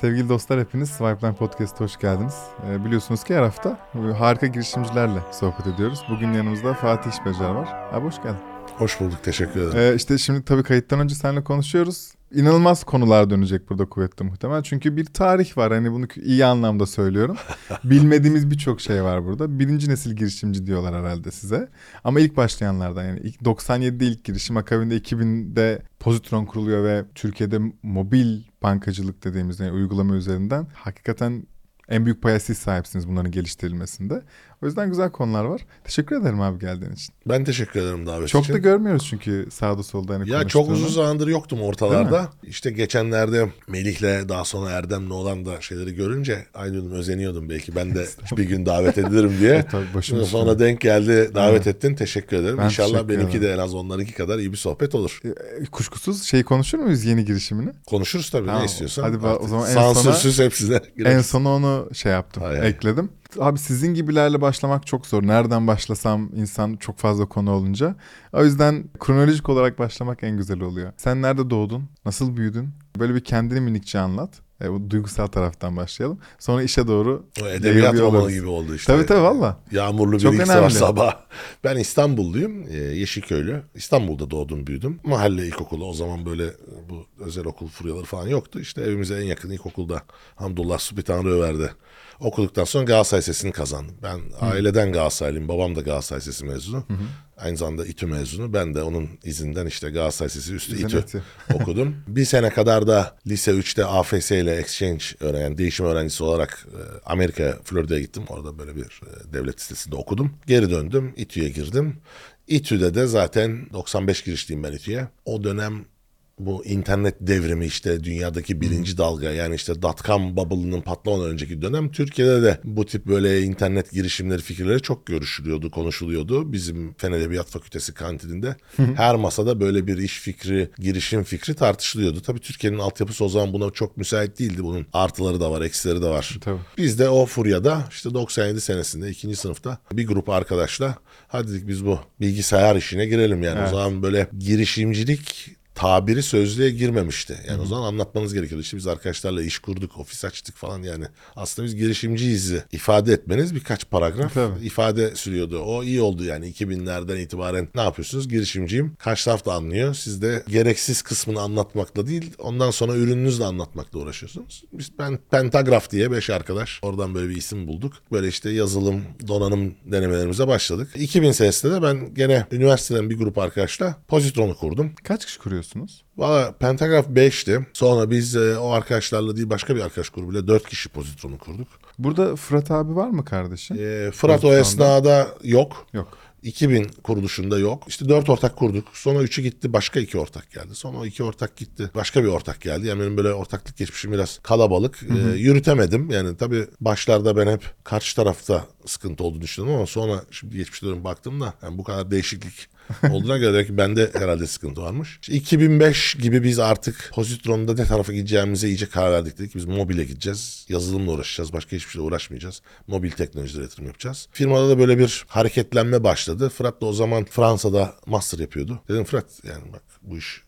Sevgili dostlar hepiniz Swipeline Podcast'a hoş geldiniz. Ee, biliyorsunuz ki her hafta harika girişimcilerle sohbet ediyoruz. Bugün yanımızda Fatih İşbecer var. Abi hoş geldin. Hoş bulduk, teşekkür ederim. Ee, işte şimdi tabii kayıttan önce seninle konuşuyoruz. İnanılmaz konular dönecek burada kuvvetli muhtemel. Çünkü bir tarih var hani bunu iyi anlamda söylüyorum. Bilmediğimiz birçok şey var burada. Birinci nesil girişimci diyorlar herhalde size. Ama ilk başlayanlardan yani ilk 97'de ilk girişim akabinde 2000'de Pozitron kuruluyor ve Türkiye'de mobil bankacılık dediğimiz yani uygulama üzerinden hakikaten en büyük paya siz sahipsiniz bunların geliştirilmesinde. O yüzden güzel konular var. Teşekkür ederim abi geldiğin için. Ben teşekkür ederim davet çok için. Çok da görmüyoruz çünkü sağda solda hani Ya çok uzun zamandır yoktum ortalarda. İşte geçenlerde Melih'le daha sonra Erdem'le olan da şeyleri görünce ay diyordum özeniyordum belki ben de bir gün davet edilirim diye. e, tabii sonra denk geldi davet evet. ettin teşekkür ederim. Ben İnşallah teşekkür benimki ederim. de en az onlarınki kadar iyi bir sohbet olur. E, kuşkusuz şey konuşur muyuz yeni girişimini? Konuşuruz tabii tamam. ne istiyorsan. Hadi o zaman en Sansürsüz sona, hepsine gireriz. En sona onu şey yaptım hay ekledim. Abi sizin gibilerle başlamak çok zor. Nereden başlasam insan çok fazla konu olunca. O yüzden kronolojik olarak başlamak en güzel oluyor. Sen nerede doğdun? Nasıl büyüdün? Böyle bir kendini minikçe anlat. E, o duygusal taraftan başlayalım. Sonra işe doğru o edebiyat romanı gibi oldu işte. Tabii tabii valla. Yağmurlu bir ilk sabah sabah. Ben İstanbulluyum. E, Yeşilköylü. İstanbul'da doğdum büyüdüm. Mahalle ilkokulu o zaman böyle bu özel okul furyaları falan yoktu. İşte evimize en yakın ilkokulda Hamdullah Supi Tanrıöver'de okuduktan sonra Galatasaray Lisesi'ni kazandım. Ben Hı. aileden Galatasaraylıyım. Babam da Galatasaray Lisesi mezunu. Hı. Aynı zamanda İTÜ mezunu. Ben de onun izinden işte Galatasaray Lisesi üstü İTÜ okudum. Bir sene kadar da lise 3'te AFS ile exchange öğrenen, değişim öğrencisi olarak Amerika, Florida'ya gittim. Orada böyle bir devlet sitesinde okudum. Geri döndüm. İTÜ'ye girdim. İTÜ'de de zaten 95 girişliyim ben İTÜ'ye. O dönem bu internet devrimi işte dünyadaki birinci dalga yani işte dotcom bubble'ının patlamadan önceki dönem Türkiye'de de bu tip böyle internet girişimleri fikirleri çok görüşülüyordu, konuşuluyordu. Bizim Fen Edebiyat Fakültesi kantininde her masada böyle bir iş fikri, girişim fikri tartışılıyordu. Tabii Türkiye'nin altyapısı o zaman buna çok müsait değildi. Bunun artıları da var, eksileri de var. Tabii. Biz de o furyada işte 97 senesinde ikinci sınıfta bir grup arkadaşla hadi dedik biz bu bilgisayar işine girelim yani. Evet. O zaman böyle girişimcilik tabiri sözlüğe girmemişti. Yani Hı-hı. o zaman anlatmanız gerekiyordu. İşte biz arkadaşlarla iş kurduk, ofis açtık falan yani. Aslında biz girişimciyiz ifade etmeniz birkaç paragraf Tabii. ifade sürüyordu. O iyi oldu yani 2000'lerden itibaren ne yapıyorsunuz? Girişimciyim. Karşı taraf da anlıyor. Siz de gereksiz kısmını anlatmakla değil, ondan sonra ürününüzle anlatmakla uğraşıyorsunuz. Biz ben Pentagraf diye beş arkadaş oradan böyle bir isim bulduk. Böyle işte yazılım, donanım denemelerimize başladık. 2000 senesinde de ben gene üniversiteden bir grup arkadaşla Positron'u kurdum. Kaç kişi kuruyorsunuz? Yapıyorsunuz? Valla Pentagraf 5'ti. Sonra biz e, o arkadaşlarla değil başka bir arkadaş grubuyla 4 kişi pozitronu kurduk. Burada Fırat abi var mı kardeşim? E, Fırat o esnada yok. Yok. 2000 kuruluşunda yok. İşte dört ortak kurduk. Sonra üçü gitti başka iki ortak geldi. Sonra o iki ortak gitti. Başka bir ortak geldi. Yani benim böyle ortaklık geçmişim biraz kalabalık. Hı hı. Ee, yürütemedim. Yani tabii başlarda ben hep karşı tarafta sıkıntı olduğunu düşündüm ama sonra şimdi geçmişte baktım da yani bu kadar değişiklik olduğuna göre ki bende herhalde sıkıntı varmış. İşte 2005 gibi biz artık Positron'da ne tarafa gideceğimize iyice karar verdik dedik. Biz mobile gideceğiz. Yazılımla uğraşacağız. Başka hiçbir şeyle uğraşmayacağız. Mobil teknolojilere yatırım yapacağız. Firmada da böyle bir hareketlenme başladı. Fırat da o zaman Fransa'da master yapıyordu. Dedim Fırat yani bak bu iş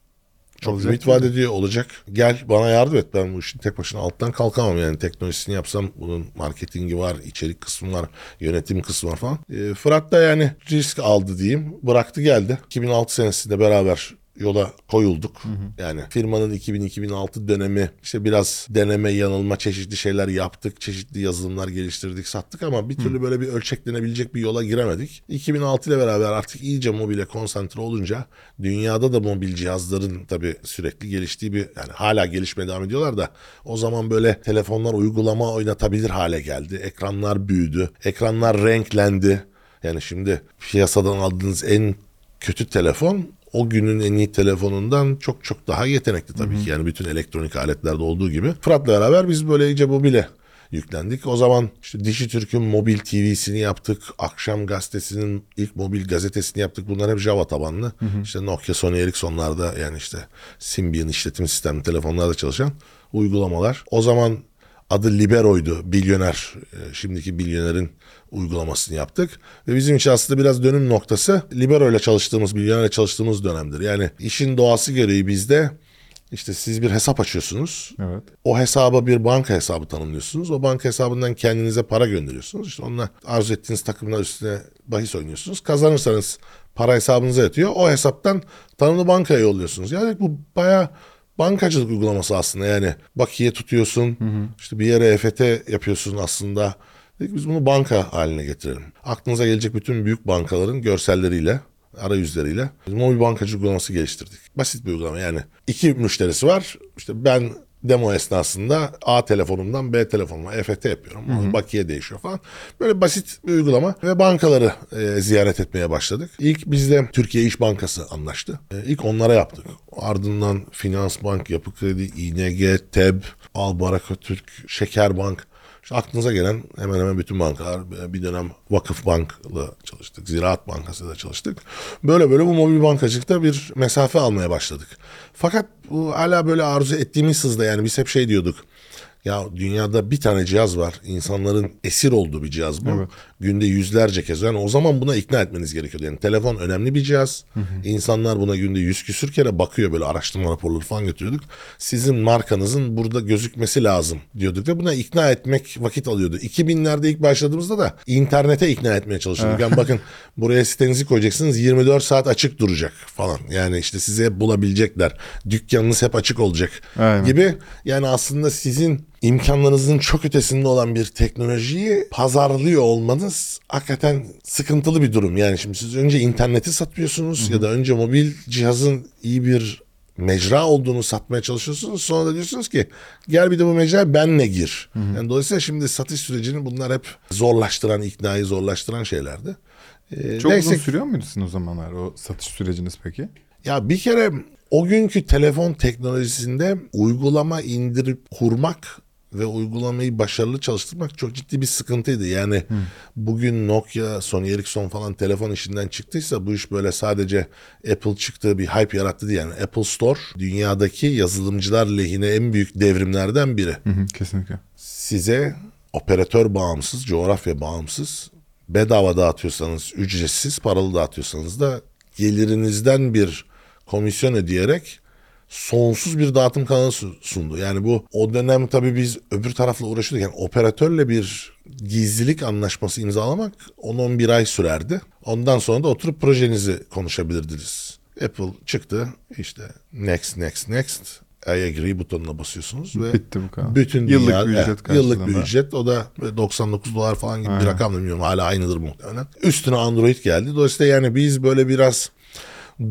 çok olacak ümit vaat ediyor olacak. Gel bana yardım et ben bu işin tek başına alttan kalkamam yani teknolojisini yapsam bunun marketingi var, içerik kısmı var, yönetim kısmı var falan. E, Fırat da yani risk aldı diyeyim. Bıraktı geldi. 2006 senesinde beraber yola koyulduk. Hı hı. Yani firmanın 2000-2006 dönemi işte biraz deneme, yanılma, çeşitli şeyler yaptık. Çeşitli yazılımlar geliştirdik, sattık ama bir türlü hı. böyle bir ölçeklenebilecek bir yola giremedik. 2006 ile beraber artık iyice mobile konsantre olunca dünyada da mobil cihazların tabii sürekli geliştiği bir yani hala gelişmeye devam ediyorlar da o zaman böyle telefonlar uygulama oynatabilir hale geldi. Ekranlar büyüdü. Ekranlar renklendi. Yani şimdi piyasadan aldığınız en kötü telefon o günün en iyi telefonundan çok çok daha yetenekli tabii Hı-hı. ki. Yani bütün elektronik aletlerde olduğu gibi. Fırat'la beraber biz böyle iyice mobile yüklendik. O zaman işte Dişi Türk'ün mobil TV'sini yaptık. Akşam gazetesinin ilk mobil gazetesini yaptık. Bunlar hep Java tabanlı. Hı hı. İşte Nokia, Sony Ericsson'larda yani işte Symbian işletim sistemi telefonlarda çalışan uygulamalar. O zaman adı Libero'ydu. Bilyoner, e, şimdiki bilyonerin uygulamasını yaptık. Ve bizim için aslında biraz dönüm noktası Libero ile çalıştığımız, Milyoner ile çalıştığımız dönemdir. Yani işin doğası gereği bizde İşte siz bir hesap açıyorsunuz. Evet. O hesaba bir banka hesabı tanımlıyorsunuz. O banka hesabından kendinize para gönderiyorsunuz. İşte onunla arzu ettiğiniz takımlar üstüne bahis oynuyorsunuz. Kazanırsanız para hesabınıza yatıyor. O hesaptan tanımlı bankaya yolluyorsunuz. Yani bu bayağı bankacılık uygulaması aslında. Yani bakiye tutuyorsun. işte bir yere EFT yapıyorsun aslında. Dedik biz bunu banka haline getirelim. Aklınıza gelecek bütün büyük bankaların görselleriyle arayüzleriyle biz mobil bankacılık uygulaması geliştirdik. Basit bir uygulama yani. iki müşterisi var. İşte ben demo esnasında A telefonumdan B telefonuma EFT yapıyorum. Bakiye değişiyor falan. Böyle basit bir uygulama ve bankaları e, ziyaret etmeye başladık. İlk bizde Türkiye İş Bankası anlaştı. E, ilk onlara yaptık. Ardından Finans Bank, Yapı Kredi, İNG, TEB, Albaraka Türk, Şekerbank işte aklınıza gelen hemen hemen bütün bankalar bir dönem Vakıf Bank'la çalıştık. Ziraat Bankası'yla çalıştık. Böyle böyle bu mobil bankacılıkta bir mesafe almaya başladık. Fakat bu hala böyle arzu ettiğimiz hızda yani biz hep şey diyorduk. Ya dünyada bir tane cihaz var. İnsanların esir olduğu bir cihaz bu. Evet. Günde yüzlerce kez. Yani o zaman buna ikna etmeniz gerekiyordu. Yani telefon önemli bir cihaz. İnsanlar buna günde yüz küsür kere bakıyor böyle araştırma raporları falan götürüyorduk. Sizin markanızın burada gözükmesi lazım diyorduk ve buna ikna etmek vakit alıyordu. 2000'lerde ilk başladığımızda da internete ikna etmeye çalışıyorduk. Yani bakın buraya sitenizi koyacaksınız 24 saat açık duracak falan. Yani işte sizi hep bulabilecekler. Dükkanınız hep açık olacak Aynen. gibi. Yani aslında sizin imkanlarınızın çok ötesinde olan bir teknolojiyi pazarlıyor olmanız hakikaten sıkıntılı bir durum. Yani şimdi siz önce interneti satıyorsunuz ya da önce mobil cihazın iyi bir mecra olduğunu satmaya çalışıyorsunuz. Sonra da diyorsunuz ki gel bir de bu mecraya benle gir. Yani dolayısıyla şimdi satış sürecini bunlar hep zorlaştıran, iknayı zorlaştıran şeylerdi. Ee, Çok neyse uzun sürüyor muydu sizin o zamanlar o satış süreciniz peki? Ya bir kere o günkü telefon teknolojisinde uygulama indirip kurmak ve uygulamayı başarılı çalıştırmak çok ciddi bir sıkıntıydı. Yani bugün Nokia, Sony Ericsson falan telefon işinden çıktıysa bu iş böyle sadece Apple çıktığı bir hype yarattı değil. Yani Apple Store dünyadaki yazılımcılar lehine en büyük devrimlerden biri. Hı, kesinlikle. Size operatör bağımsız, coğrafya bağımsız, bedava dağıtıyorsanız, ücretsiz, paralı dağıtıyorsanız da gelirinizden bir komisyon ödeyerek sonsuz bir dağıtım kanalı su- sundu. Yani bu o dönem tabii biz öbür tarafla uğraşıyorduk. Yani operatörle bir gizlilik anlaşması imzalamak 10-11 ay sürerdi. Ondan sonra da oturup projenizi konuşabilirdiniz. Apple çıktı işte next next next I agree butonuna basıyorsunuz ve Bitti bu kadar. bütün Yıllık dünya, bir ücret evet, yıllık bir ücret. O da böyle 99 dolar falan gibi bir Aynen. rakam da bilmiyorum. Hala aynıdır muhtemelen. Üstüne Android geldi. Dolayısıyla yani biz böyle biraz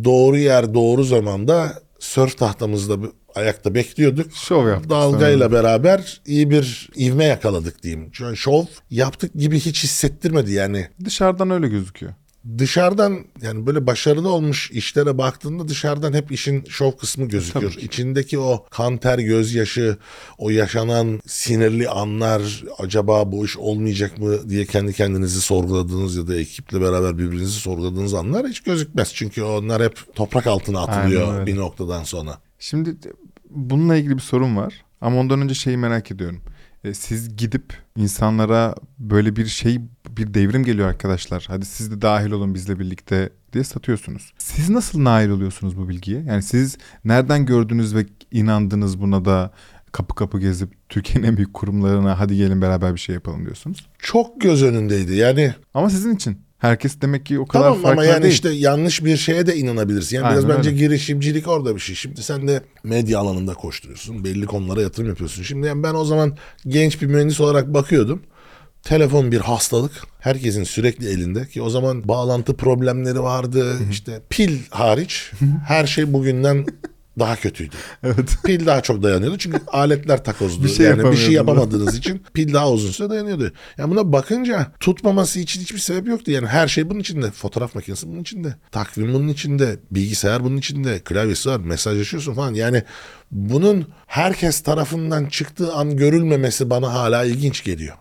doğru yer doğru zamanda surf tahtamızda ayakta bekliyorduk. Şov yaptık Dalgayla beraber iyi bir ivme yakaladık diyeyim. Çünkü şov yaptık gibi hiç hissettirmedi yani. Dışarıdan öyle gözüküyor. Dışarıdan yani böyle başarılı olmuş işlere baktığında dışarıdan hep işin şov kısmı gözüküyor. Tabii. İçindeki o kan ter gözyaşı, o yaşanan sinirli anlar acaba bu iş olmayacak mı diye kendi kendinizi sorguladığınız ya da ekiple beraber birbirinizi sorguladığınız anlar hiç gözükmez. Çünkü onlar hep toprak altına atılıyor bir noktadan sonra. Şimdi bununla ilgili bir sorun var. Ama ondan önce şeyi merak ediyorum. E, siz gidip insanlara böyle bir şey bir devrim geliyor arkadaşlar. Hadi siz de dahil olun bizle birlikte diye satıyorsunuz. Siz nasıl nail oluyorsunuz bu bilgiye? Yani siz nereden gördünüz ve inandınız buna da kapı kapı gezip Türkiye'nin en büyük kurumlarına hadi gelin beraber bir şey yapalım diyorsunuz. Çok göz önündeydi. Yani Ama sizin için. Herkes demek ki o kadar Tamam farklı ama yani değil. işte yanlış bir şeye de inanabilirsin. Yani biraz Aynen bence öyle. girişimcilik orada bir şey. Şimdi sen de medya alanında koşturuyorsun. Belli konulara yatırım yapıyorsun. Şimdi yani ben o zaman genç bir mühendis olarak bakıyordum. Telefon bir hastalık. Herkesin sürekli elinde ki o zaman bağlantı problemleri vardı. işte pil hariç her şey bugünden daha kötüydü. Evet. Pil daha çok dayanıyordu çünkü aletler takozdu. Bir şey yani bir şey yapamadığınız için pil daha uzun süre dayanıyordu. Yani buna bakınca tutmaması için hiçbir sebep yoktu. Yani her şey bunun içinde. Fotoğraf makinesi bunun içinde. Takvim bunun içinde. Bilgisayar bunun içinde. Klavyesi var. Mesajlaşıyorsun falan. Yani bunun herkes tarafından çıktığı an görülmemesi bana hala ilginç geliyor.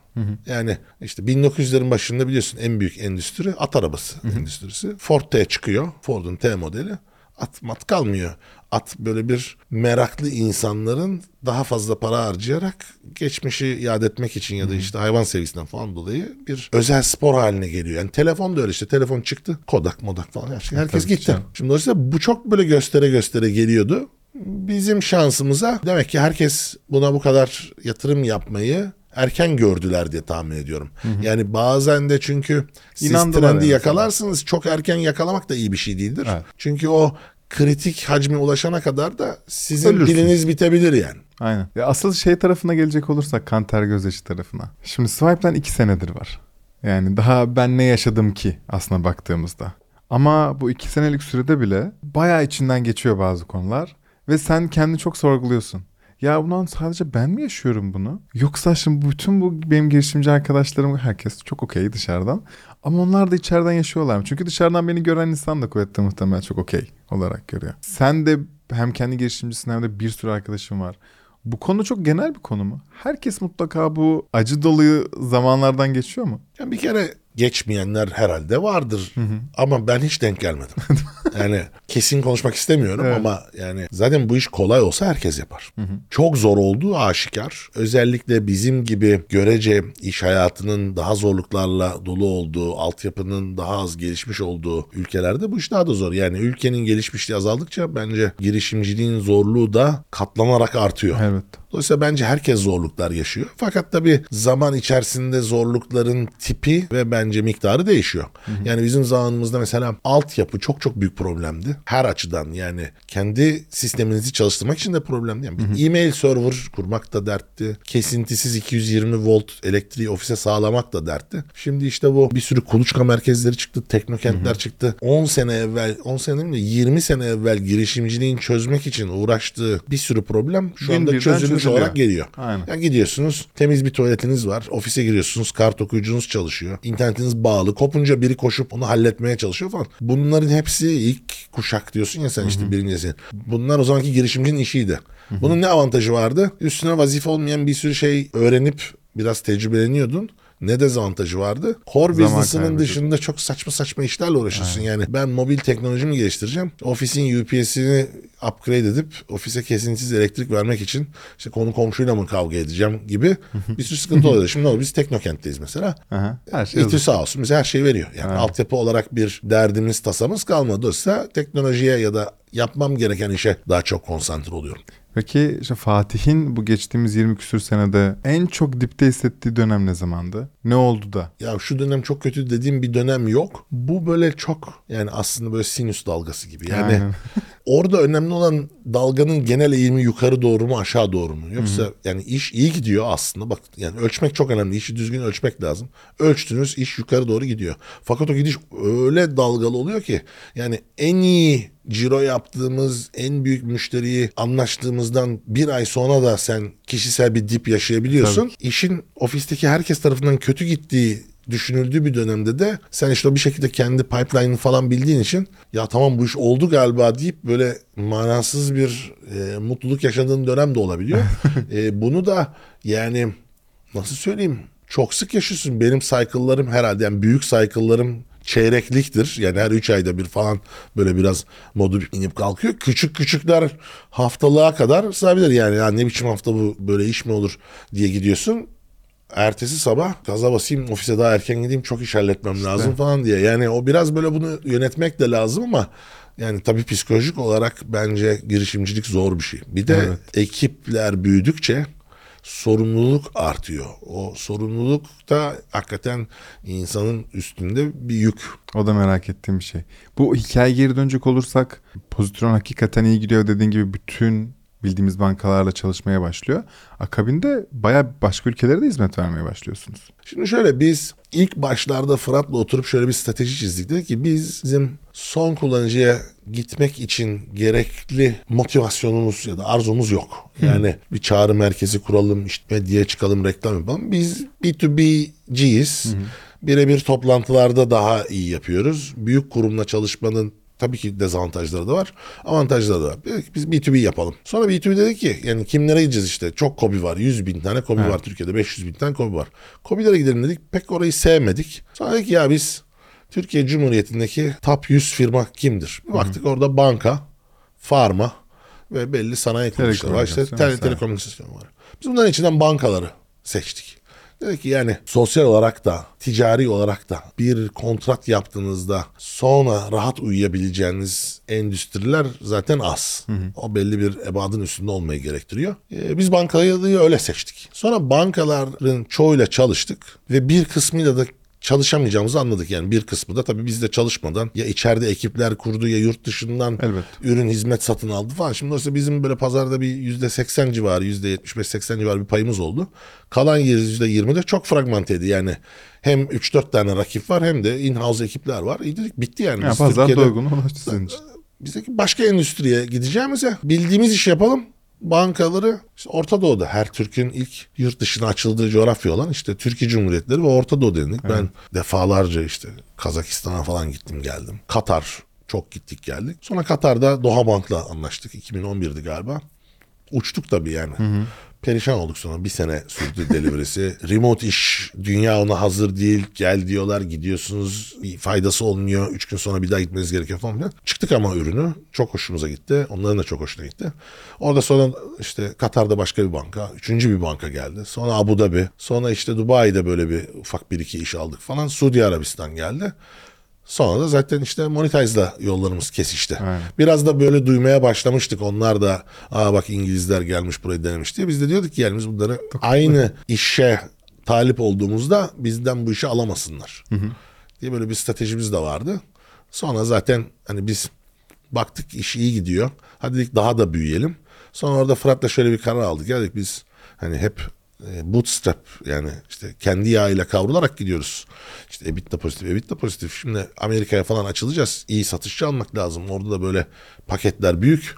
Yani işte 1900'lerin başında biliyorsun en büyük endüstri at arabası endüstrisi. Ford T çıkıyor. Ford'un T modeli. At mat kalmıyor. At böyle bir meraklı insanların daha fazla para harcayarak geçmişi yad etmek için ya da işte hayvan sevgisinden falan dolayı bir özel spor haline geliyor. Yani telefon da öyle işte telefon çıktı Kodak modak falan her şey. Herkes Tabii gitti. canım. Şimdi dolayısıyla bu çok böyle göstere göstere geliyordu. Bizim şansımıza demek ki herkes buna bu kadar yatırım yapmayı erken gördüler diye tahmin ediyorum. Yani bazen de çünkü siz İnandılar trendi yani. yakalarsınız çok erken yakalamak da iyi bir şey değildir. Evet. Çünkü o kritik hacme ulaşana kadar da sizin Ölürsünüz. piliniz bitebilir yani. Aynen. Ya asıl şey tarafına gelecek olursak kanter gözyaşı tarafına. Şimdi Swipe'den iki senedir var. Yani daha ben ne yaşadım ki aslına baktığımızda. Ama bu iki senelik sürede bile bayağı içinden geçiyor bazı konular. Ve sen kendini çok sorguluyorsun. Ya ulan sadece ben mi yaşıyorum bunu? Yoksa şimdi bütün bu benim girişimci arkadaşlarım herkes çok okey dışarıdan. Ama onlar da içeriden yaşıyorlar mı? Çünkü dışarıdan beni gören insan da kuvvetli muhtemelen çok okey olarak görüyor. Sen de hem kendi girişimcisin hem de bir sürü arkadaşın var. Bu konu çok genel bir konu mu? Herkes mutlaka bu acı dolu zamanlardan geçiyor mu? Yani bir kere geçmeyenler herhalde vardır. Ama ben hiç denk gelmedim. yani kesin konuşmak istemiyorum Evet. ama yani zaten bu iş kolay olsa herkes yapar. Çok zor olduğu aşikar. Özellikle bizim gibi görece iş hayatının daha zorluklarla dolu olduğu, altyapının daha az gelişmiş olduğu ülkelerde bu iş daha da zor. Yani ülkenin gelişmişliği azaldıkça bence girişimciliğin zorluğu da katlanarak artıyor. Evet. Dolayısıyla bence herkes zorluklar yaşıyor. Fakat tabii zaman içerisinde zorlukların tipi ve bence miktarı değişiyor. Yani bizim zamanımızda mesela altyapı çok çok büyük problemdi. Her açıdan yani kendi sisteminizi çalıştırmak için de problemdi. Yani bir e-mail server kurmak da dertti. Kesintisiz 220 volt elektriği ofise sağlamak da dertti. Şimdi işte bu bir sürü kuluçka merkezleri çıktı, teknokentler çıktı. 10 sene evvel, 10 sene değil mi? 20 sene evvel girişimciliğin çözmek için uğraştığı bir sürü problem şu Bin anda çözülmüş çözülüyor. olarak geliyor. Aynen. Yani gidiyorsunuz temiz bir tuvaletiniz var. Ofise giriyorsunuz kart okuyucunuz çalışıyor. İnternetiniz bağlı. Kopunca biri koşup onu halletmeye çalışıyor falan. Bunların hepsi ilk kuşak diyorsun ya sen işte birinci nesil. Bunlar o zamanki girişimcinin işiydi. Bunun ne avantajı vardı? Üstüne vazife olmayan bir sürü şey öğrenip biraz tecrübeleniyordun. Ne dezavantajı vardı? Zaman business'ının dışında çok saçma saçma işlerle uğraşıyorsun. Yani ben mobil teknolojimi geliştireceğim. Ofisin UPS'ini upgrade edip ofise kesintisiz elektrik vermek için işte konu komşuyla mı kavga edeceğim gibi bir sürü sıkıntı oluyor. Şimdi ne oldu? Biz teknokentteyiz mesela. Aha. Her şey İTÜ sağ olsun bize her şeyi veriyor. Yani altyapı olarak bir derdimiz, tasamız kalmadı. Dolayısıyla teknolojiye ya da yapmam gereken işe daha çok konsantre oluyorum. Peki işte Fatih'in bu geçtiğimiz 20 küsür senede en çok dipte hissettiği dönem ne zamandı? Ne oldu da? Ya şu dönem çok kötü dediğim bir dönem yok. Bu böyle çok yani aslında böyle sinüs dalgası gibi. Yani. Orada önemli olan dalganın genel eğimi yukarı doğru mu aşağı doğru mu? Yoksa yani iş iyi gidiyor aslında. Bak yani ölçmek çok önemli. İşi düzgün ölçmek lazım. Ölçtünüz iş yukarı doğru gidiyor. Fakat o gidiş öyle dalgalı oluyor ki yani en iyi ciro yaptığımız en büyük müşteriyi anlaştığımızdan bir ay sonra da sen kişisel bir dip yaşayabiliyorsun. İşin ofisteki herkes tarafından kötü gittiği düşünüldüğü bir dönemde de sen işte bir şekilde kendi pipeline'ını falan bildiğin için ya tamam bu iş oldu galiba deyip böyle manasız bir e, mutluluk yaşadığın dönem de olabiliyor. E, bunu da yani nasıl söyleyeyim çok sık yaşıyorsun. Benim cycle'larım herhalde yani büyük cycle'larım çeyrekliktir. Yani her 3 ayda bir falan böyle biraz modu inip kalkıyor. Küçük küçükler haftalığa kadar sığabilir. Yani ya ne biçim hafta bu böyle iş mi olur diye gidiyorsun. Ertesi sabah gaza basayım ofise daha erken gideyim çok iş halletmem lazım falan diye. Yani o biraz böyle bunu yönetmek de lazım ama yani tabii psikolojik olarak bence girişimcilik zor bir şey. Bir de Evet. ekipler büyüdükçe sorumluluk artıyor. O sorumluluk da hakikaten insanın üstünde bir yük. O da merak ettiğim bir şey. Bu hikaye geri dönecek olursak pozitron hakikaten iyi gidiyor dediğin gibi bütün bildiğimiz bankalarla çalışmaya başlıyor. Akabinde bayağı başka ülkelere de hizmet vermeye başlıyorsunuz. Şimdi şöyle biz ilk başlarda Fırat'la oturup şöyle bir strateji çizdik. Dedik ki biz bizim son kullanıcıya gitmek için gerekli motivasyonumuz ya da arzumuz yok. Yani bir çağrı merkezi kuralım, işte medyaya çıkalım, reklam yapalım. Biz B2B'ciyiz. Birebir toplantılarda daha iyi yapıyoruz. Büyük kurumla çalışmanın Tabii ki dezavantajları da var. Avantajları da var. Dedik biz B2B yapalım. Sonra B2B dedi ki yani kimlere gideceğiz işte. Çok kobi var. 100 bin tane kobi var Türkiye'de. 500 bin tane kobi var. Kobilere gidelim dedik. Pek orayı sevmedik. Sonra dedik ya biz Türkiye Cumhuriyeti'ndeki top 100 firma kimdir? Bir baktık orada banka, farma ve belli sanayi kuruluşları var. İşte telekomünikasyon var. Biz bunların içinden bankaları seçtik. Dedi ki yani sosyal olarak da ticari olarak da bir kontrat yaptığınızda sonra rahat uyuyabileceğiniz endüstriler zaten az. O belli bir ebadın üstünde olmayı gerektiriyor. Ee, biz bankayı öyle seçtik. Sonra bankaların çoğuyla çalıştık ve bir kısmıyla da çalışamayacağımızı anladık. Yani bir kısmı da tabii bizde çalışmadan ya içeride ekipler kurdu ya yurt dışından Elbet. ürün hizmet satın aldı falan. Şimdi oysa bizim böyle pazarda bir yüzde seksen civarı, yüzde yetmiş seksen civarı bir payımız oldu. Kalan yüzde yirmi de çok fragmenteydi. Yani hem 3-4 tane rakip var hem de in-house ekipler var. İyi dedik bitti yani. Ya Biz pazar Türkiye'de- doygun ulaştı sizin için. bizdeki başka endüstriye gideceğimize bildiğimiz iş yapalım. Bankaları işte Orta Doğu'da her Türk'ün ilk yurt dışına açıldığı coğrafya olan işte Türkiye Cumhuriyetleri ve Orta Doğu dedik. Ben defalarca işte Kazakistan'a falan gittim geldim. Katar çok gittik geldik. Sonra Katar'da Doha Bank'la anlaştık. 2011'di galiba. Uçtuk tabii yani. Perişan olduk sonra bir sene sürdü delivery'si. Remote iş dünya ona hazır değil. Gel diyorlar gidiyorsunuz bir faydası olmuyor. Üç gün sonra bir daha gitmeniz gerekiyor falan filan. Çıktık ama ürünü çok hoşumuza gitti. Onların da çok hoşuna gitti. Orada sonra işte Katar'da başka bir banka. Üçüncü bir banka geldi. Sonra Abu Dhabi. Sonra işte Dubai'de böyle bir ufak bir iki iş aldık falan. Suudi Arabistan geldi. Sonra da zaten işte Monetize'la yollarımız kesişti. Aynen. Biraz da böyle duymaya başlamıştık. Onlar da aa bak İngilizler gelmiş burayı denemiş diye. Biz de diyorduk ki yani biz bunları aynı işe talip olduğumuzda bizden bu işi alamasınlar. Diye böyle bir stratejimiz de vardı. Sonra zaten hani biz baktık iş iyi gidiyor. Hadi dedik daha da büyüyelim. Sonra orada Fırat'la şöyle bir karar aldık. Ya dedik biz hani hep bootstrap yani işte kendi yağıyla kavrularak gidiyoruz. İşte EBITDA pozitif, EBITDA pozitif. Şimdi Amerika'ya falan açılacağız. İyi satışçı almak lazım. Orada da böyle paketler büyük.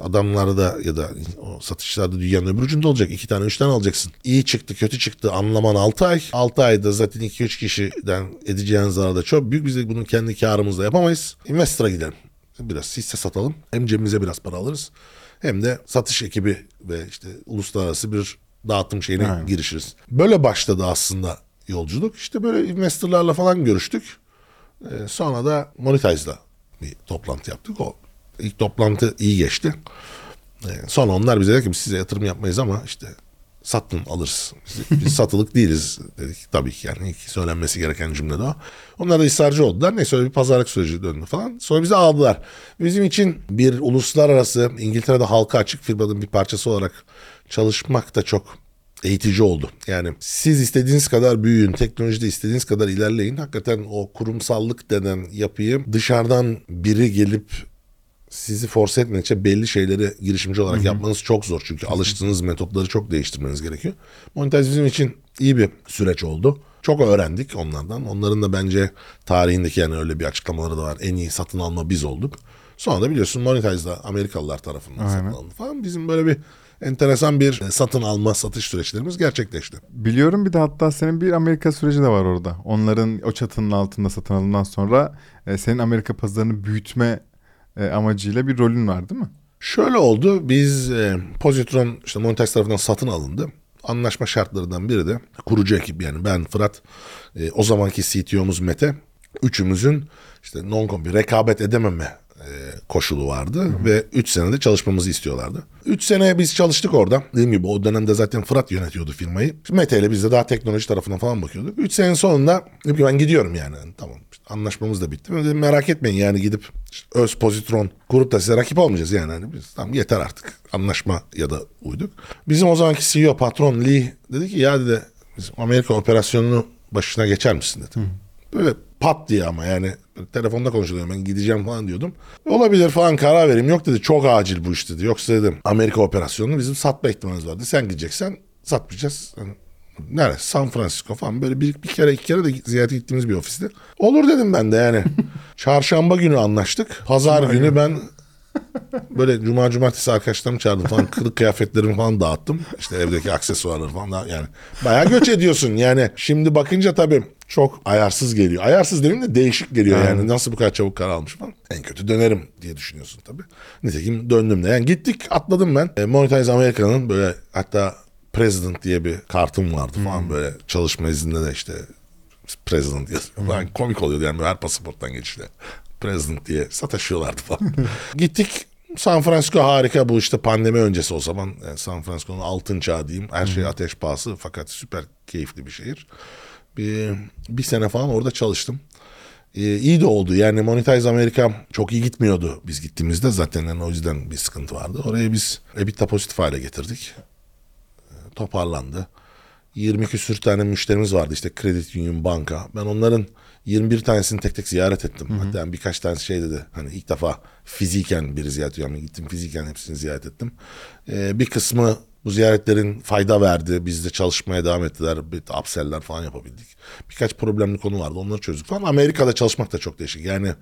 Adamlar da ya da o satışçılar da dünyanın öbür ucunda olacak. İki tane, üç tane alacaksın. İyi çıktı, kötü çıktı. Anlaman 6 ay. 6 ayda zaten 2-3 kişiden edeceğin zarar da çok büyük. Biz de bunu kendi karımızla yapamayız. Investor'a gidelim. Biraz hisse satalım. Hem cebimize biraz para alırız. Hem de satış ekibi ve işte uluslararası bir dağıtım şeyine Aynen. girişiriz. Böyle başladı aslında yolculuk. İşte böyle investorlarla falan görüştük. Ee, sonra da Monetize'la bir toplantı yaptık. O ilk toplantı iyi geçti. Ee, sonra onlar bize dedi ki biz size yatırım yapmayız ama işte satın alırız. Biz, biz satılık değiliz dedik. Tabii ki yani ilk söylenmesi gereken cümle de o. Onlar da ısrarcı oldular. Neyse öyle bir pazarlık süreci döndü falan. Sonra bizi aldılar. Bizim için bir uluslararası İngiltere'de halka açık firmanın bir parçası olarak çalışmak da çok eğitici oldu. Yani siz istediğiniz kadar büyüyün, teknolojide istediğiniz kadar ilerleyin. Hakikaten o kurumsallık denen yapıyı dışarıdan biri gelip sizi force etmedikçe belli şeyleri girişimci olarak yapmanız çok zor. Çünkü alıştığınız metotları çok değiştirmeniz gerekiyor. Monetize bizim için iyi bir süreç oldu. Çok öğrendik onlardan. Onların da bence tarihindeki yani öyle bir açıklamaları da var. En iyi satın alma biz olduk. Sonra da biliyorsun Monetize'da Amerikalılar tarafından satın Aynen. alındı falan. Bizim böyle bir enteresan bir satın alma satış süreçlerimiz gerçekleşti. Biliyorum bir de hatta senin bir Amerika süreci de var orada. Onların o çatının altında satın alımdan sonra e, senin Amerika pazarını büyütme e, amacıyla bir rolün var değil mi? Şöyle oldu. Biz e, Positron işte Montex tarafından satın alındı. Anlaşma şartlarından biri de kurucu ekip yani ben Fırat e, o zamanki CTO'muz Mete üçümüzün işte non-compete rekabet edememe e, koşulu vardı ve 3 senede çalışmamızı istiyorlardı. 3 sene biz çalıştık orada. Dediğim gibi o dönemde zaten Fırat yönetiyordu firmayı. Mete ile biz de daha teknoloji tarafına falan bakıyorduk. 3 senenin sonunda dedim ki ben gidiyorum yani. Tamam işte anlaşmamız da bitti. Ben dedim merak etmeyin yani gidip işte öz pozitron kurup da size rakip olmayacağız yani. Hani biz tamam yeter artık anlaşma ya da uyduk. Bizim o zamanki CEO patron Lee dedi ki ya dedi Amerika operasyonunu başına geçer misin dedi. Böyle pat diye ama yani telefonda konuşuyordum ben gideceğim falan diyordum. Olabilir falan karar vereyim. Yok dedi çok acil bu iş dedi. Yoksa dedim Amerika operasyonunu bizim satma ihtimalimiz vardı. Sen gideceksen satmayacağız. Yani Neresi? San Francisco falan böyle bir, bir kere iki kere de ziyarete gittiğimiz bir ofisti. Olur dedim ben de yani. Çarşamba günü anlaştık. Pazar günü ben böyle cuma cumartesi arkadaşlarımı çağırdım falan kılık kıyafetlerimi falan dağıttım. İşte evdeki aksesuarları falan da yani bayağı göç ediyorsun yani. Şimdi bakınca tabii çok ayarsız geliyor. Ayarsız demeyeyim de değişik geliyor yani. Nasıl bu kadar çabuk karar almış falan. En kötü dönerim diye düşünüyorsun tabii. Nitekim döndüm de. Yani gittik atladım ben. E, Monetize Amerika'nın böyle hatta President diye bir kartım vardı falan böyle çalışma izninde de işte President yazıyor. falan. komik oluyordu yani her pasaporttan geçişte. President diye sataşıyorlardı falan. Gittik San Francisco harika bu işte pandemi öncesi o zaman. Yani San Francisco'nun altın çağı diyeyim. Her şey ateş pahası fakat süper keyifli bir şehir. Bir, bir sene falan orada çalıştım. Ee, iyi de oldu. Yani Monetize Amerika çok iyi gitmiyordu biz gittiğimizde. Zaten yani o yüzden bir sıkıntı vardı. Oraya biz EBITDA pozitif hale getirdik. Ee, toparlandı. 20 küsür tane müşterimiz vardı işte Credit Union Banka. Ben onların 21 tanesini tek tek ziyaret ettim. Hatta birkaç tanesi şey dedi. Hani ilk defa fiziken biri ziyaret ediyor. Yani gittim fiziken hepsini ziyaret ettim. Ee, bir kısmı bu ziyaretlerin fayda verdi. Biz de çalışmaya devam ettiler. Bir upsell'ler falan yapabildik. Birkaç problemli konu vardı. Onları çözdük falan. Amerika'da çalışmak da çok değişik. Yani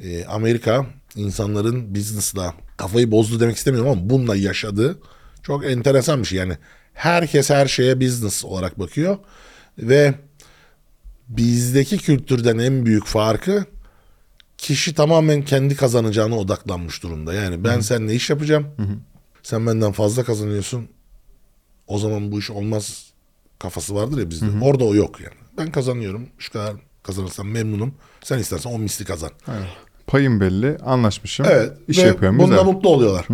e, Amerika insanların business'la kafayı bozdu demek istemiyorum ama bununla yaşadığı çok enteresan bir şey. Yani herkes her şeye business olarak bakıyor ve bizdeki kültürden en büyük farkı kişi tamamen kendi kazanacağına odaklanmış durumda. Yani ben seninle iş yapacağım. Sen benden fazla kazanıyorsun. O zaman bu iş olmaz kafası vardır ya bizde. Orada o yok yani. Ben kazanıyorum. Şu kadar kazanırsam memnunum. Sen istersen on misli kazan. Payım belli, anlaşmışım. Evet. İş ve yapıyorum. Güzel. mutlu oluyorlar.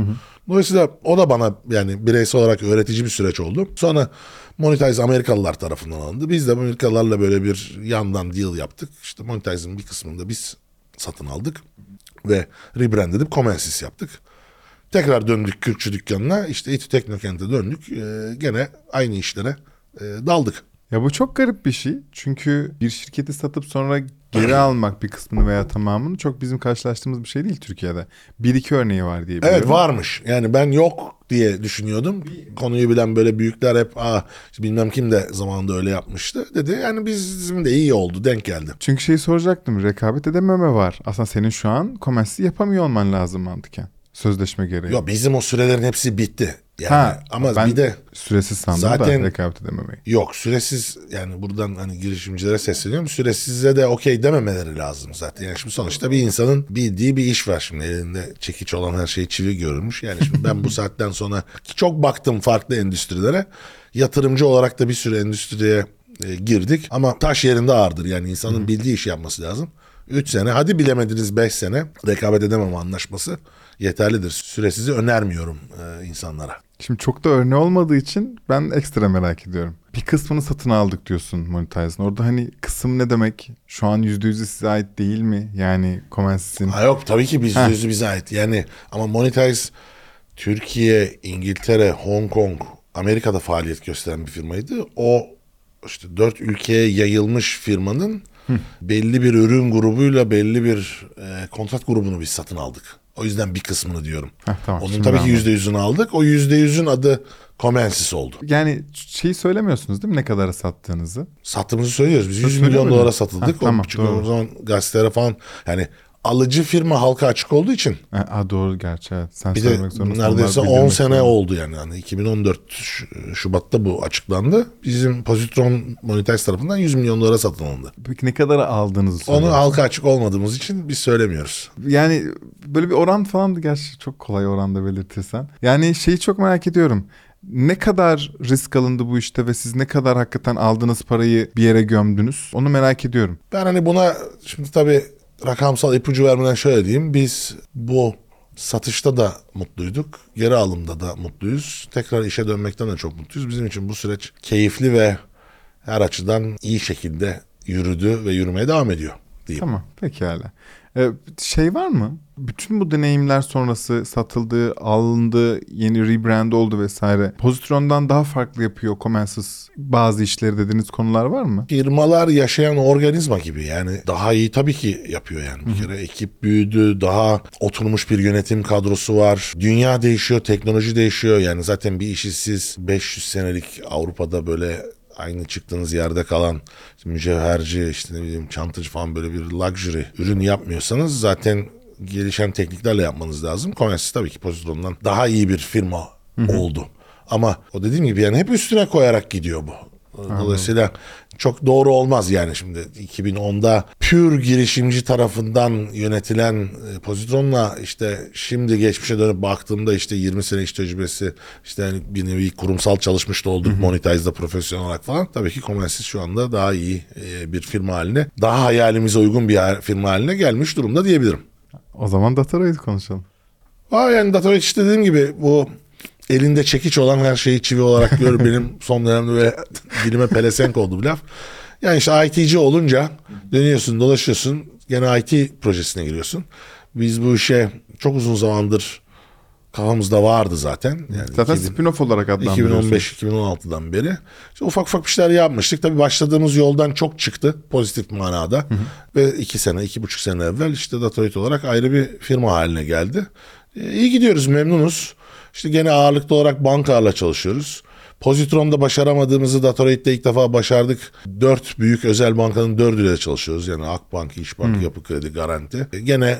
Dolayısıyla o da bana yani bireysel olarak öğretici bir süreç oldu. Sonra Monetize Amerikalılar tarafından alındı. Biz de Amerikalılarla böyle bir yandan deal yaptık. İşte Monetize'ın bir kısmını da biz satın aldık. Ve rebrand edip Comensis yaptık. Tekrar döndük Kürkçü dükkanına. İşte İTÜ Teknokent'e döndük. Ee, gene aynı işlere e, daldık. Ya bu çok garip bir şey. Çünkü bir şirketi satıp sonra geri almak bir kısmını veya tamamını çok bizim karşılaştığımız bir şey değil Türkiye'de. Bir iki örneği var diye biliyorum. Evet varmış. Yani ben yok diye düşünüyordum. Konuyu bilen böyle büyükler hep Aa, bilmem kim de zamanında öyle yapmıştı dedi. Yani bizim de iyi oldu denk geldi. Çünkü şeyi soracaktım. Rekabet edememe var. Aslında senin şu an komersi yapamıyor olman lazım mantıken. Sözleşme gereği. Yok bizim o sürelerin hepsi bitti. Yani Ha, ama ben bir de süresiz sandım Zaten- da rekabet edememeyi. yok süresiz yani buradan hani girişimcilere sesleniyorum. Süresize de okey dememeleri lazım zaten. Yani şimdi sonuçta bir insanın bildiği bir iş var şimdi elinde çekiç olan her şey çivi görülmüş. Yani şimdi ben bu saatten sonra çok baktım farklı endüstrilere. Yatırımcı olarak da bir sürü endüstriye e, girdik ama taş yerinde ağırdır. Yani insanın bildiği işi yapması lazım. 3 sene hadi bilemediniz 5 sene rekabet edemem anlaşması yeterlidir. Süresizi önermiyorum e, insanlara. Şimdi çok da örneği olmadığı için ben ekstra merak ediyorum. Bir kısmını satın aldık diyorsun Monetize'ın. Orada hani kısım ne demek? Şu an %100'ü size ait değil mi? Yani Comensis'in. Ha yok tabii ki biz Heh. yüzü bize ait. Yani ama Monetize Türkiye, İngiltere, Hong Kong, Amerika'da faaliyet gösteren bir firmaydı. O işte dört ülkeye yayılmış firmanın belli bir ürün grubuyla belli bir e, kontrat grubunu biz satın aldık. O yüzden bir kısmını diyorum. Heh, tamam, Onun tabii ki yüzde yüzünü aldık. O yüzde yüzün adı Comensis oldu. Yani şeyi söylemiyorsunuz değil mi ne kadara sattığınızı? Sattığımızı söylüyoruz. Biz 100 Söylüyor milyon dolara satıldık. Ha, tamam, o, çünkü doğru. o zaman gazetelere falan yani alıcı firma halka açık olduğu için Ha, doğru gerçi evet. Sen Bir de neredeyse onlar 10 bildirmek sene zorunda. oldu yani. yani 2014 Ş- Şubat'ta bu açıklandı. Bizim Positron Monetize tarafından 100 milyon dolara satın alındı. Peki ne kadara aldığınızı Onu halka açık olmadığımız için biz söylemiyoruz. Yani böyle bir oran falan da gerçi çok kolay oranda belirtirsen. Yani şeyi çok merak ediyorum. Ne kadar risk alındı bu işte ve siz ne kadar hakikaten aldığınız parayı bir yere gömdünüz? Onu merak ediyorum. Ben hani buna şimdi tabii rakamsal ipucu vermeden şöyle diyeyim. Biz bu satışta da mutluyduk. Geri alımda da mutluyuz. Tekrar işe dönmekten de çok mutluyuz. Bizim için bu süreç keyifli ve her açıdan iyi şekilde yürüdü ve yürümeye devam ediyor diyeyim. Tamam pekala. Ee, şey var mı? Bütün bu deneyimler sonrası satıldı, alındı, yeni rebrand oldu vesaire. Pozitron'dan daha farklı yapıyor Comensis bazı işleri dediğiniz konular var mı? firmalar yaşayan organizma gibi yani daha iyi tabii ki yapıyor yani bir kere ekip büyüdü daha oturmuş bir yönetim kadrosu var dünya değişiyor teknoloji değişiyor yani zaten bir işi siz 500 senelik Avrupa'da böyle aynı çıktığınız yerde kalan mücevherci işte ne bileyim çantacı falan böyle bir luxury ürün yapmıyorsanız zaten gelişen tekniklerle yapmanız lazım. Comensis tabii ki Positron'dan daha iyi bir firma oldu. Ama o dediğim gibi yani hep üstüne koyarak gidiyor bu. Dolayısıyla çok doğru olmaz yani şimdi 2010'da pür girişimci tarafından yönetilen e, Positron'la işte şimdi geçmişe dönüp baktığımda işte 20 sene iş tecrübesi işte yani bir nevi kurumsal çalışmış da olduk Monetize'da profesyonel olarak falan. Tabii ki Comensis şu anda daha iyi e, bir firma haline daha hayalimize uygun bir firma haline gelmiş durumda diyebilirim. O zaman Dataraid'i konuşalım. Aa yani Datorite işte dediğim gibi bu elinde çekiç olan her şeyi çivi olarak gör. Benim son dönemde böyle dilime pelesenk oldu bu laf. Yani işte IT'ci olunca dönüyorsun dolaşıyorsun gene IT projesine giriyorsun. Biz bu işe çok uzun zamandır kafamızda vardı zaten. Yani Zaten 2000 spin-off olarak adlandırıyorsun. 2015-2016'dan beri. İşte ufak ufak bir şeyler yapmıştık. Tabii başladığımız yoldan çok çıktı pozitif manada. Ve iki sene, iki buçuk sene evvel işte Datorite olarak ayrı bir firma haline geldi. Ee, iyi gidiyoruz, memnunuz. İşte gene ağırlıklı olarak bankalarla çalışıyoruz. Pozitron'da başaramadığımızı Datorite'de ilk defa başardık. Dört büyük özel bankanın dördüyle çalışıyoruz. Yani Akbank, İşbank, Yapı Kredi, Garanti. Ee, Gene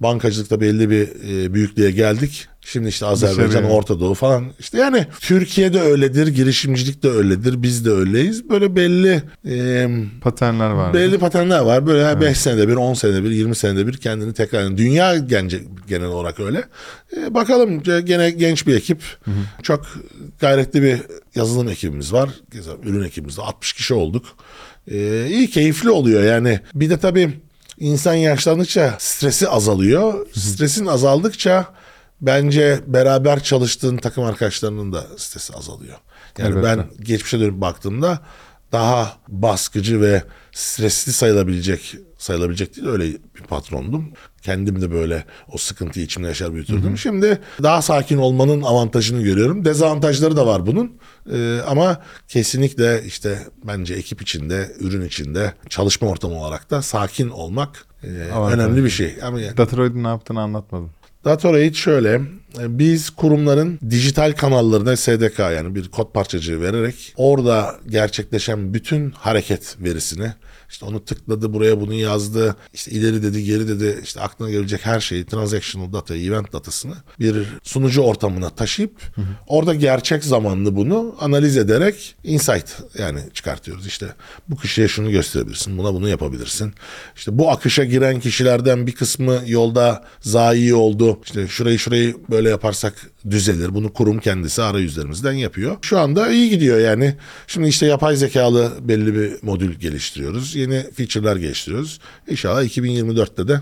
bankacılıkta belli bir e, büyüklüğe geldik. Şimdi işte Azerbaycan. Orta Doğu falan. İşte yani Türkiye'de öyledir, girişimcilik de öyledir, biz de öyleyiz. Böyle belli e, Paternler var. belli paternler var. Böyle 5 senede bir, 10 senede bir, 20 senede bir kendini tekrar. Dünya gence, genel olarak öyle. E, bakalım gene genç bir ekip. Çok gayretli bir yazılım ekibimiz var. Ürün ekibimiz de 60 kişi olduk. E, iyi keyifli oluyor yani. Bir de tabii insan yaşlandıkça stresi azalıyor. Stresin azaldıkça bence beraber çalıştığın takım arkadaşlarının da stresi azalıyor. Yani Elbette. ben geçmişe dönüp baktığımda daha baskıcı ve stresli sayılabilecek sayılabilecek değil öyle bir patrondum. Kendim de böyle o sıkıntıyı içimde yaşar büyütürdüm. Şimdi daha sakin olmanın avantajını görüyorum. Dezavantajları da var bunun. Ee, ama kesinlikle işte bence ekip içinde, ürün içinde, çalışma ortamı olarak da sakin olmak e, Avantaj. önemli bir şey. Ama yani Datorite'in ne yaptığını anlatmadın. Datorate şöyle e, biz kurumların dijital kanallarına SDK yani bir kod parçacığı vererek orada gerçekleşen bütün hareket verisini işte onu tıkladı buraya bunu yazdı. İşte ileri dedi geri dedi. İşte aklına gelecek her şeyi transactional data event datasını bir sunucu ortamına taşıyıp orada gerçek zamanlı bunu analiz ederek insight yani çıkartıyoruz. İşte bu kişiye şunu gösterebilirsin buna bunu yapabilirsin. İşte bu akışa giren kişilerden bir kısmı yolda zayi oldu. İşte şurayı şurayı böyle yaparsak düzelir. Bunu kurum kendisi arayüzlerimizden yapıyor. Şu anda iyi gidiyor yani. Şimdi işte yapay zekalı belli bir modül geliştiriyoruz yeni feature'lar geliştiriyoruz İnşallah 2024'te de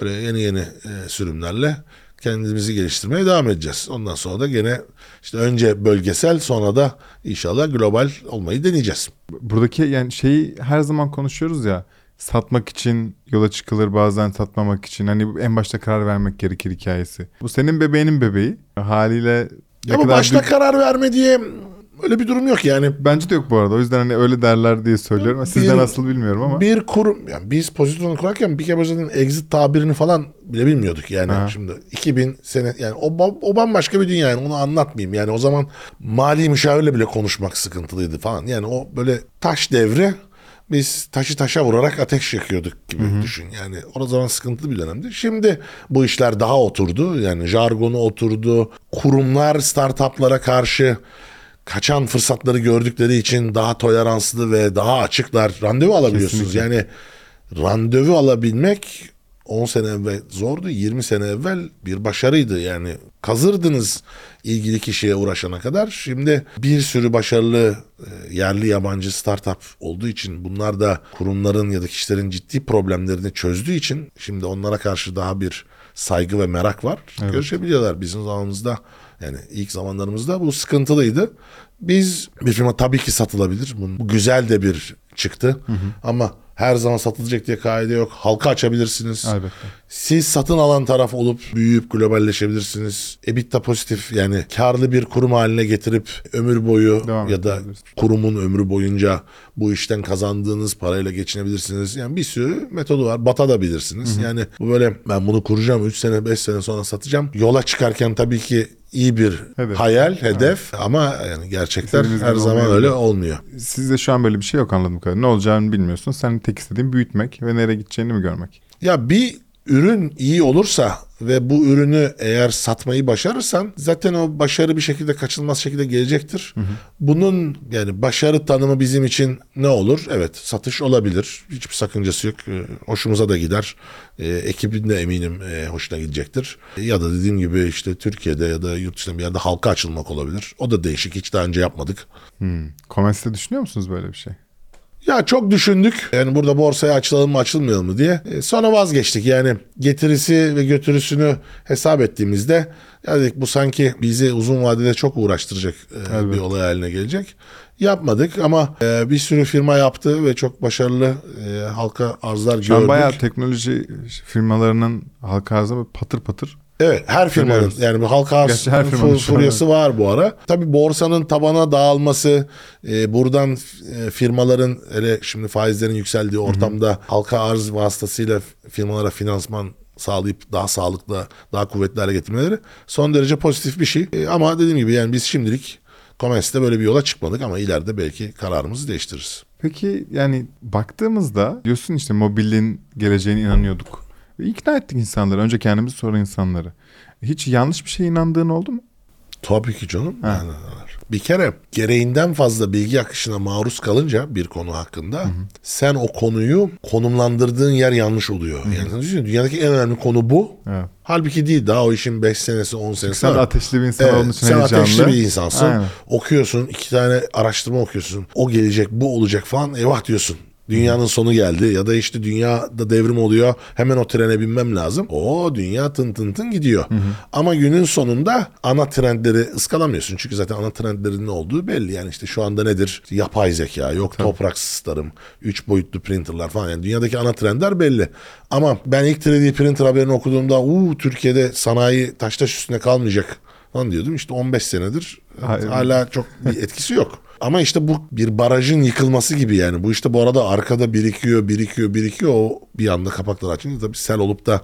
böyle yeni yeni e, sürümlerle kendimizi geliştirmeye devam edeceğiz. Ondan sonra da gene işte önce bölgesel sonra da inşallah global olmayı deneyeceğiz. Buradaki yani şeyi her zaman konuşuyoruz ya. Satmak için yola çıkılır bazen satmamak için. Hani en başta karar vermek gerekir hikayesi. Bu senin bebeğinin bebeği. Haliyle ne Ama kadar başta büyük- karar verme diye öyle bir durum yok yani. Bence de yok bu arada. O yüzden hani öyle derler diye söylüyorum. Sizden Bir- nasıl bilmiyorum ama. Bir kurum yani biz pozisyonu kurarken bir zaten exit tabirini falan bile bilmiyorduk yani. Ha. Şimdi 2000 sene yani o, o bambaşka bir dünya yani onu anlatmayayım. Yani o zaman mali müşavirle bile konuşmak sıkıntılıydı falan. Yani o böyle taş devri biz taşı taşa vurarak ateş yakıyorduk gibi düşün. Yani o zaman sıkıntılı bir dönemdi. Şimdi bu işler daha oturdu. Yani jargonu oturdu. Kurumlar startuplara karşı kaçan fırsatları gördükleri için daha toleranslı ve daha açıklar. Randevu alabiliyorsunuz. Kesinlikle. Yani randevu alabilmek 10 sene evvel zordu. 20 sene evvel bir başarıydı. Yani kazırdınız ilgili kişiye uğraşana kadar. Şimdi bir sürü başarılı e, yerli yabancı startup olduğu için bunlar da kurumların ya da kişilerin ciddi problemlerini çözdüğü için şimdi onlara karşı daha bir saygı ve merak var. Evet. Görüşebiliyorlar bizim zamanımızda. Yani ilk zamanlarımızda bu sıkıntılıydı. Biz bir firma tabii ki satılabilir. Bu, güzel de bir çıktı. Ama her zaman satılacak diye kaide yok. Halka açabilirsiniz. Elbette. Siz satın alan taraf olup büyüyüp globalleşebilirsiniz. EBITDA pozitif yani karlı bir kurum haline getirip ömür boyu Devam ya da kurumun ömrü boyunca bu işten kazandığınız parayla geçinebilirsiniz. Yani bir sürü metodu var. Batabilirsiniz. Yani bu böyle ben bunu kuracağım 3 sene 5 sene sonra satacağım. Yola çıkarken tabii ki iyi bir Hedef. hayal, hedef ama yani gerçekler İstediğiniz her zaman olmayabilir. öyle olmuyor. Sizde şu an böyle bir şey yok anladığım kadarıyla. Ne olacağını bilmiyorsun. Senin tek istediğin büyütmek ve nereye gideceğini mi görmek? Ya bir ürün iyi olursa ve bu ürünü eğer satmayı başarırsan zaten o başarı bir şekilde kaçınılmaz şekilde gelecektir. Bunun yani başarı tanımı bizim için ne olur? Evet satış olabilir. Hiçbir sakıncası yok. Ee, Hoşumuza da gider. Ee, ekibin de eminim e, hoşuna gidecektir. Ya da dediğim gibi işte Türkiye'de ya da yurt dışında bir yerde halka açılmak olabilir. O da değişik. Hiç daha önce yapmadık. Hmm. Commerce'de düşünüyor musunuz böyle bir şey? Ya çok düşündük. Yani burada borsaya açılalım mı açılmayalım mı diye. E, sonra vazgeçtik. Yani getirisi ve götürüsünü hesap ettiğimizde ya dedik bu sanki bizi uzun vadede çok uğraştıracak e, Evet. bir olay haline gelecek. Yapmadık ama e, bir sürü firma yaptı ve çok başarılı e, halka arzlar Şu gördük. bayağı teknoloji firmalarının halka böyle patır patır. Evet her firmanın Görüyoruz. yani halka arz her firmanın furyası var bu ara. Tabii borsanın tabana dağılması, e, buradan e, firmaların hele şimdi faizlerin yükseldiği ortamda halka arz vasıtasıyla firmalara finansman sağlayıp daha sağlıklı, daha kuvvetli hale getirmeleri son derece pozitif bir şey. E, ama dediğim gibi yani biz şimdilik Comens'te böyle bir yola çıkmadık ama ileride belki kararımızı değiştiririz. Peki yani baktığımızda diyorsun işte mobilin geleceğine inanıyorduk. İkna ettik insanları. Önce kendimizi sonra insanları. Hiç yanlış bir şeye inandığın oldu mu? Tabii ki canım. Ha. Yani, bir kere gereğinden fazla bilgi akışına maruz kalınca bir konu hakkında sen o konuyu konumlandırdığın yer yanlış oluyor. Yani sen düşünün, dünyadaki en önemli konu bu. Evet. Halbuki değil daha o işin 5 senesi 10 senesi Sen ateşli bir insan Evet, için sen heyecanlı. ateşli bir insansın. Aynen. Okuyorsun iki tane araştırma okuyorsun. O gelecek bu olacak falan eyvah diyorsun. Dünyanın sonu geldi ya da işte dünyada devrim oluyor. Hemen o trene binmem lazım. O dünya tın tın tın gidiyor. Ama günün sonunda ana trendleri ıskalamıyorsun. Çünkü zaten ana trendlerin ne olduğu belli. Yani işte şu anda nedir? İşte yapay zeka, yok topraksız tarım, 3 boyutlu printerlar falan. Yani dünyadaki ana trendler belli. Ama ben ilk 3D printer haberini okuduğumda uuu Türkiye'de sanayi taş taş üstüne kalmayacak falan diyordum. İşte 15 senedir Hayır. hala çok bir etkisi yok. Ama işte bu bir barajın yıkılması gibi yani. Bu işte bu arada arkada birikiyor, birikiyor, birikiyor. O bir anda kapaklar açınca tabii sel olup da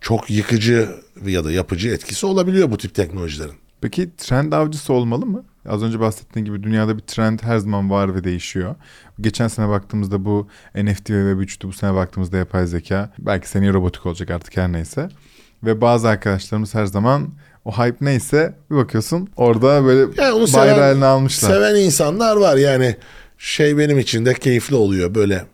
çok yıkıcı ya da yapıcı etkisi olabiliyor bu tip teknolojilerin. Peki trend avcısı olmalı mı? Az önce bahsettiğin gibi dünyada bir trend her zaman var ve değişiyor. Geçen sene baktığımızda bu NFT ve Web3'tü. Bu sene baktığımızda yapay zeka. Belki seneye robotik olacak artık her neyse. Ve bazı arkadaşlarımız her zaman o hype neyse bir bakıyorsun orada böyle Yani onu bayrağı seven, eline almışlar. seven insanlar var yani. Şey benim için de keyifli oluyor böyle.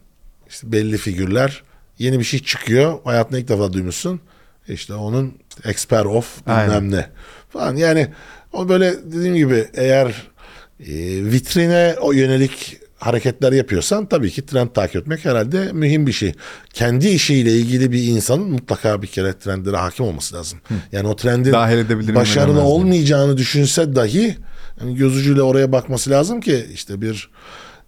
İşte belli figürler. Yeni bir şey çıkıyor. Hayatında ilk defa duymuşsun. İşte onun expert of bilmem Aynen. ne falan. Yani o böyle dediğim gibi eğer e, vitrine o yönelik hareketler yapıyorsan tabii ki trend takip etmek herhalde mühim bir şey. Kendi işiyle ilgili bir insanın mutlaka bir kere trendlere hakim olması lazım. Yani o trendin başarılı olmayacağını düşünse dahi yani göz ucuyla oraya bakması lazım ki işte bir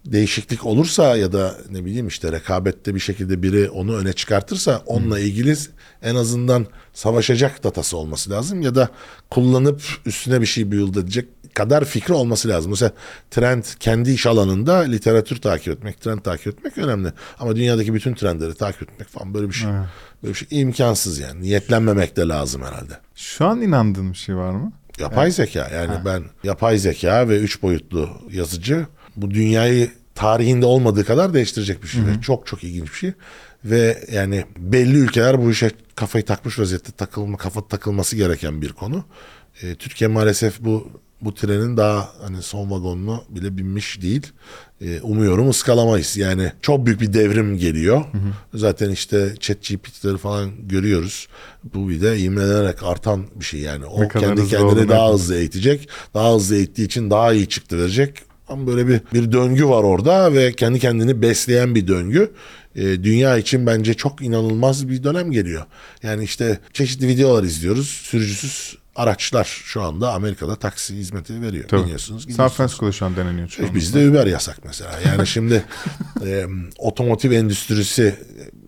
değişiklik olursa ya da ne bileyim işte rekabette bir şekilde biri onu öne çıkartırsa onunla ilgili en azından savaşacak datası olması lazım ya da kullanıp üstüne bir şey build edecek kadar fikri olması lazım. Mesela trend kendi iş alanında literatür takip etmek, trend takip etmek önemli. Ama dünyadaki bütün trendleri takip etmek falan böyle bir şey. Böyle bir şey imkansız yani. Niyetlenmemek de lazım herhalde. Şu an inandığın bir şey var mı? Yapay zeka yani ben yapay zeka ve üç boyutlu yazıcı bu dünyayı tarihinde olmadığı kadar değiştirecek bir şey. Ve Çok çok ilginç bir şey. Ve yani belli ülkeler bu işe kafayı takmış vaziyette takılma kafa takılması gereken bir konu. Ee, Türkiye maalesef bu bu trenin daha hani son vagonuna bile binmiş değil. Ee, umuyorum ıskalamayız. Yani çok büyük bir devrim geliyor. Zaten işte chat GPT'leri falan görüyoruz. Bu bir de ivmelenerek artan bir şey yani. O kendi kendini daha hepimiz- hızlı eğitecek. Daha hızlı eğittiği için daha iyi çıktı verecek. Ama böyle bir, bir döngü var orada ve kendi kendini besleyen bir döngü. Ee, dünya için bence çok inanılmaz bir dönem geliyor. Yani işte çeşitli videolar izliyoruz. Sürücüsüz araçlar şu anda Amerika'da taksi hizmeti veriyor. Tabii. Biniyorsunuz, San. Francisco'da şu an deneniyor. çoğunlukla. Bizde Uber yasak mesela. Yani şimdi e, otomotiv endüstrisi e,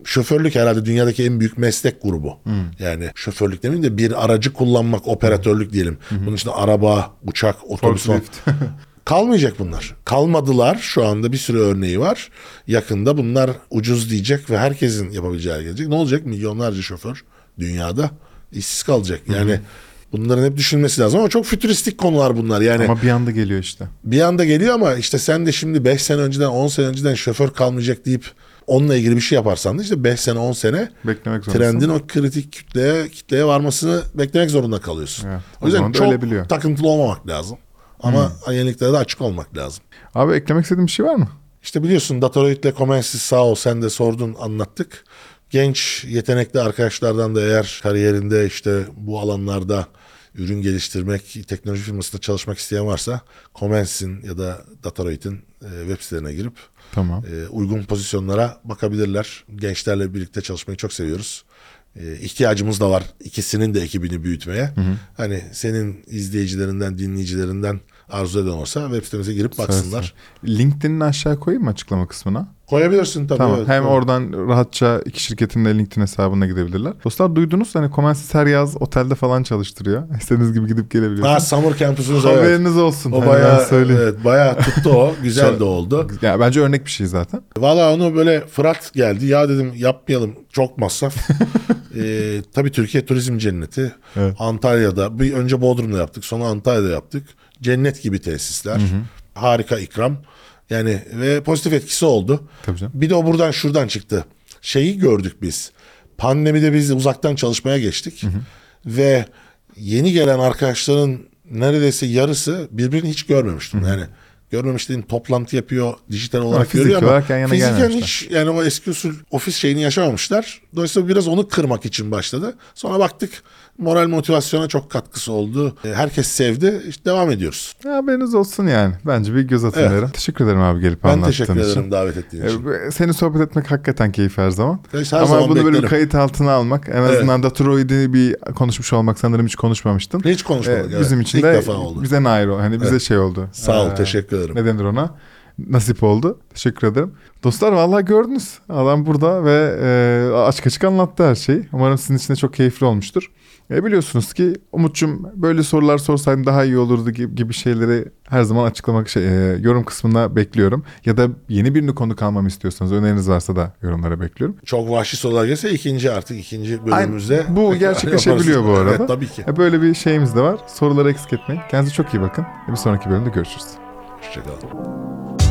şoförlük herhalde dünyadaki en büyük meslek grubu. Yani şoförlük demeyeyim de bir aracı kullanmak, operatörlük diyelim. Bunun içinde araba, uçak, otobüs. Kalmayacak bunlar. Kalmadılar. Şu anda bir sürü örneği var. Yakında bunlar ucuz diyecek ve herkesin yapabileceği gelecek. Ne olacak? Milyonlarca şoför dünyada işsiz kalacak. Yani bunların hep düşünmesi lazım ama çok fütüristik konular bunlar. Yani Ama bir anda geliyor işte. bir anda geliyor ama işte sen de şimdi 5 sene önceden 10 sene önceden şoför kalmayacak deyip onunla ilgili bir şey yaparsan da işte 5 sene 10 sene Beklemek zorundasın. trendin o kritik kitleye kitleye varmasını beklemek zorunda kalıyorsun. Evet, o o yüzden çok ölebiliyor. takıntılı olmamak lazım. Ama yeniliklere de açık olmak lazım. Abi eklemek istediğin bir şey var mı? İşte biliyorsun Dataloid'le Comensis sağ ol sen de sordun anlattık. Genç yetenekli arkadaşlardan da eğer kariyerinde işte bu alanlarda ürün geliştirmek, teknoloji firmasında çalışmak isteyen varsa Comens'in ya da Dataroid'in e, web sitelerine girip Tamam. e, uygun pozisyonlara bakabilirler. Gençlerle birlikte çalışmayı çok seviyoruz. E, ihtiyacımız da var ikisinin de ekibini büyütmeye. Hani senin izleyicilerinden, dinleyicilerinden arzu eden olsa web sitemize girip baksınlar. LinkedIn'ini aşağı koyayım mı açıklama kısmına? Koyabilirsin tabii. Tamam. evet, Hem tamam. oradan rahatça iki şirketin de LinkedIn hesabına gidebilirler. Dostlar duydunuz hani Comensis her yaz otelde falan çalıştırıyor. İstediğiniz gibi gidip Ha, gelebiliyorsunuz. Summer Campus'umuz evet. Haberiniz olsun. O Hani bayağı, evet, bayağı tuttu o. Güzel de oldu. Ya bence örnek bir şey zaten. Valla onu böyle Fırat geldi. Ya dedim yapmayalım çok masraf. ee, tabii Türkiye turizm cenneti. Evet. Antalya'da bir önce Bodrum'da yaptık sonra Antalya'da yaptık. Cennet gibi tesisler. Harika ikram. Yani ve pozitif etkisi oldu. Tabii canım. Bir de o buradan şuradan çıktı. Şeyi gördük biz. Pandemide biz uzaktan çalışmaya geçtik. Ve yeni gelen arkadaşların neredeyse yarısı birbirini hiç görmemiştim. Yani görmemiş dediğim toplantı yapıyor, dijital olarak fiziki görüyor ama olarak yan yana fiziken hiç yani o eski usul ofis şeyini yaşamamışlar. Dolayısıyla biraz onu kırmak için başladı. Sonra baktık moral motivasyona çok katkısı oldu. E, Herkes sevdi. İşte devam ediyoruz. Ya haberiniz olsun yani. Bence bir göz atın Evet. derim. Teşekkür ederim abi gelip Ben anlattığın teşekkür için. ederim davet ettiğin için. Ee, Seni sohbet etmek hakikaten keyif her zaman. Her Ama zaman bunu böyle bir beklerim. kayıt altına almak, en Evet. azından da Troid'i bir konuşmuş olmak sanırım hiç konuşmamıştın. Hiç konuşmadık. Ee, evet. bizim için İlk de defa oldu. bize nair o. Hani bize Evet. şey oldu. Sağ ol, Ee, teşekkür ederim. Ne denir ona? Nasip oldu. Teşekkür ederim. Dostlar vallahi gördünüz. Adam burada ve e, açık açık anlattı her şeyi. Umarım sizin için de çok keyifli olmuştur. E, biliyorsunuz ki Umut'cum böyle sorular sorsaydın daha iyi olurdu gibi, gibi şeyleri her zaman açıklamak şey, e, yorum kısmına bekliyorum. Ya da yeni birini konuk almamı istiyorsanız öneriniz varsa da yorumlara bekliyorum. Çok vahşi sorular gelse ikinci artık ikinci bölümümüzde. Aynen. Bu gerçekleşebiliyor bu arada. Evet tabii ki. E, böyle bir şeyimiz de var. Soruları eksik etmeyin. Kendinize çok iyi bakın. Bir sonraki bölümde görüşürüz. 是这个。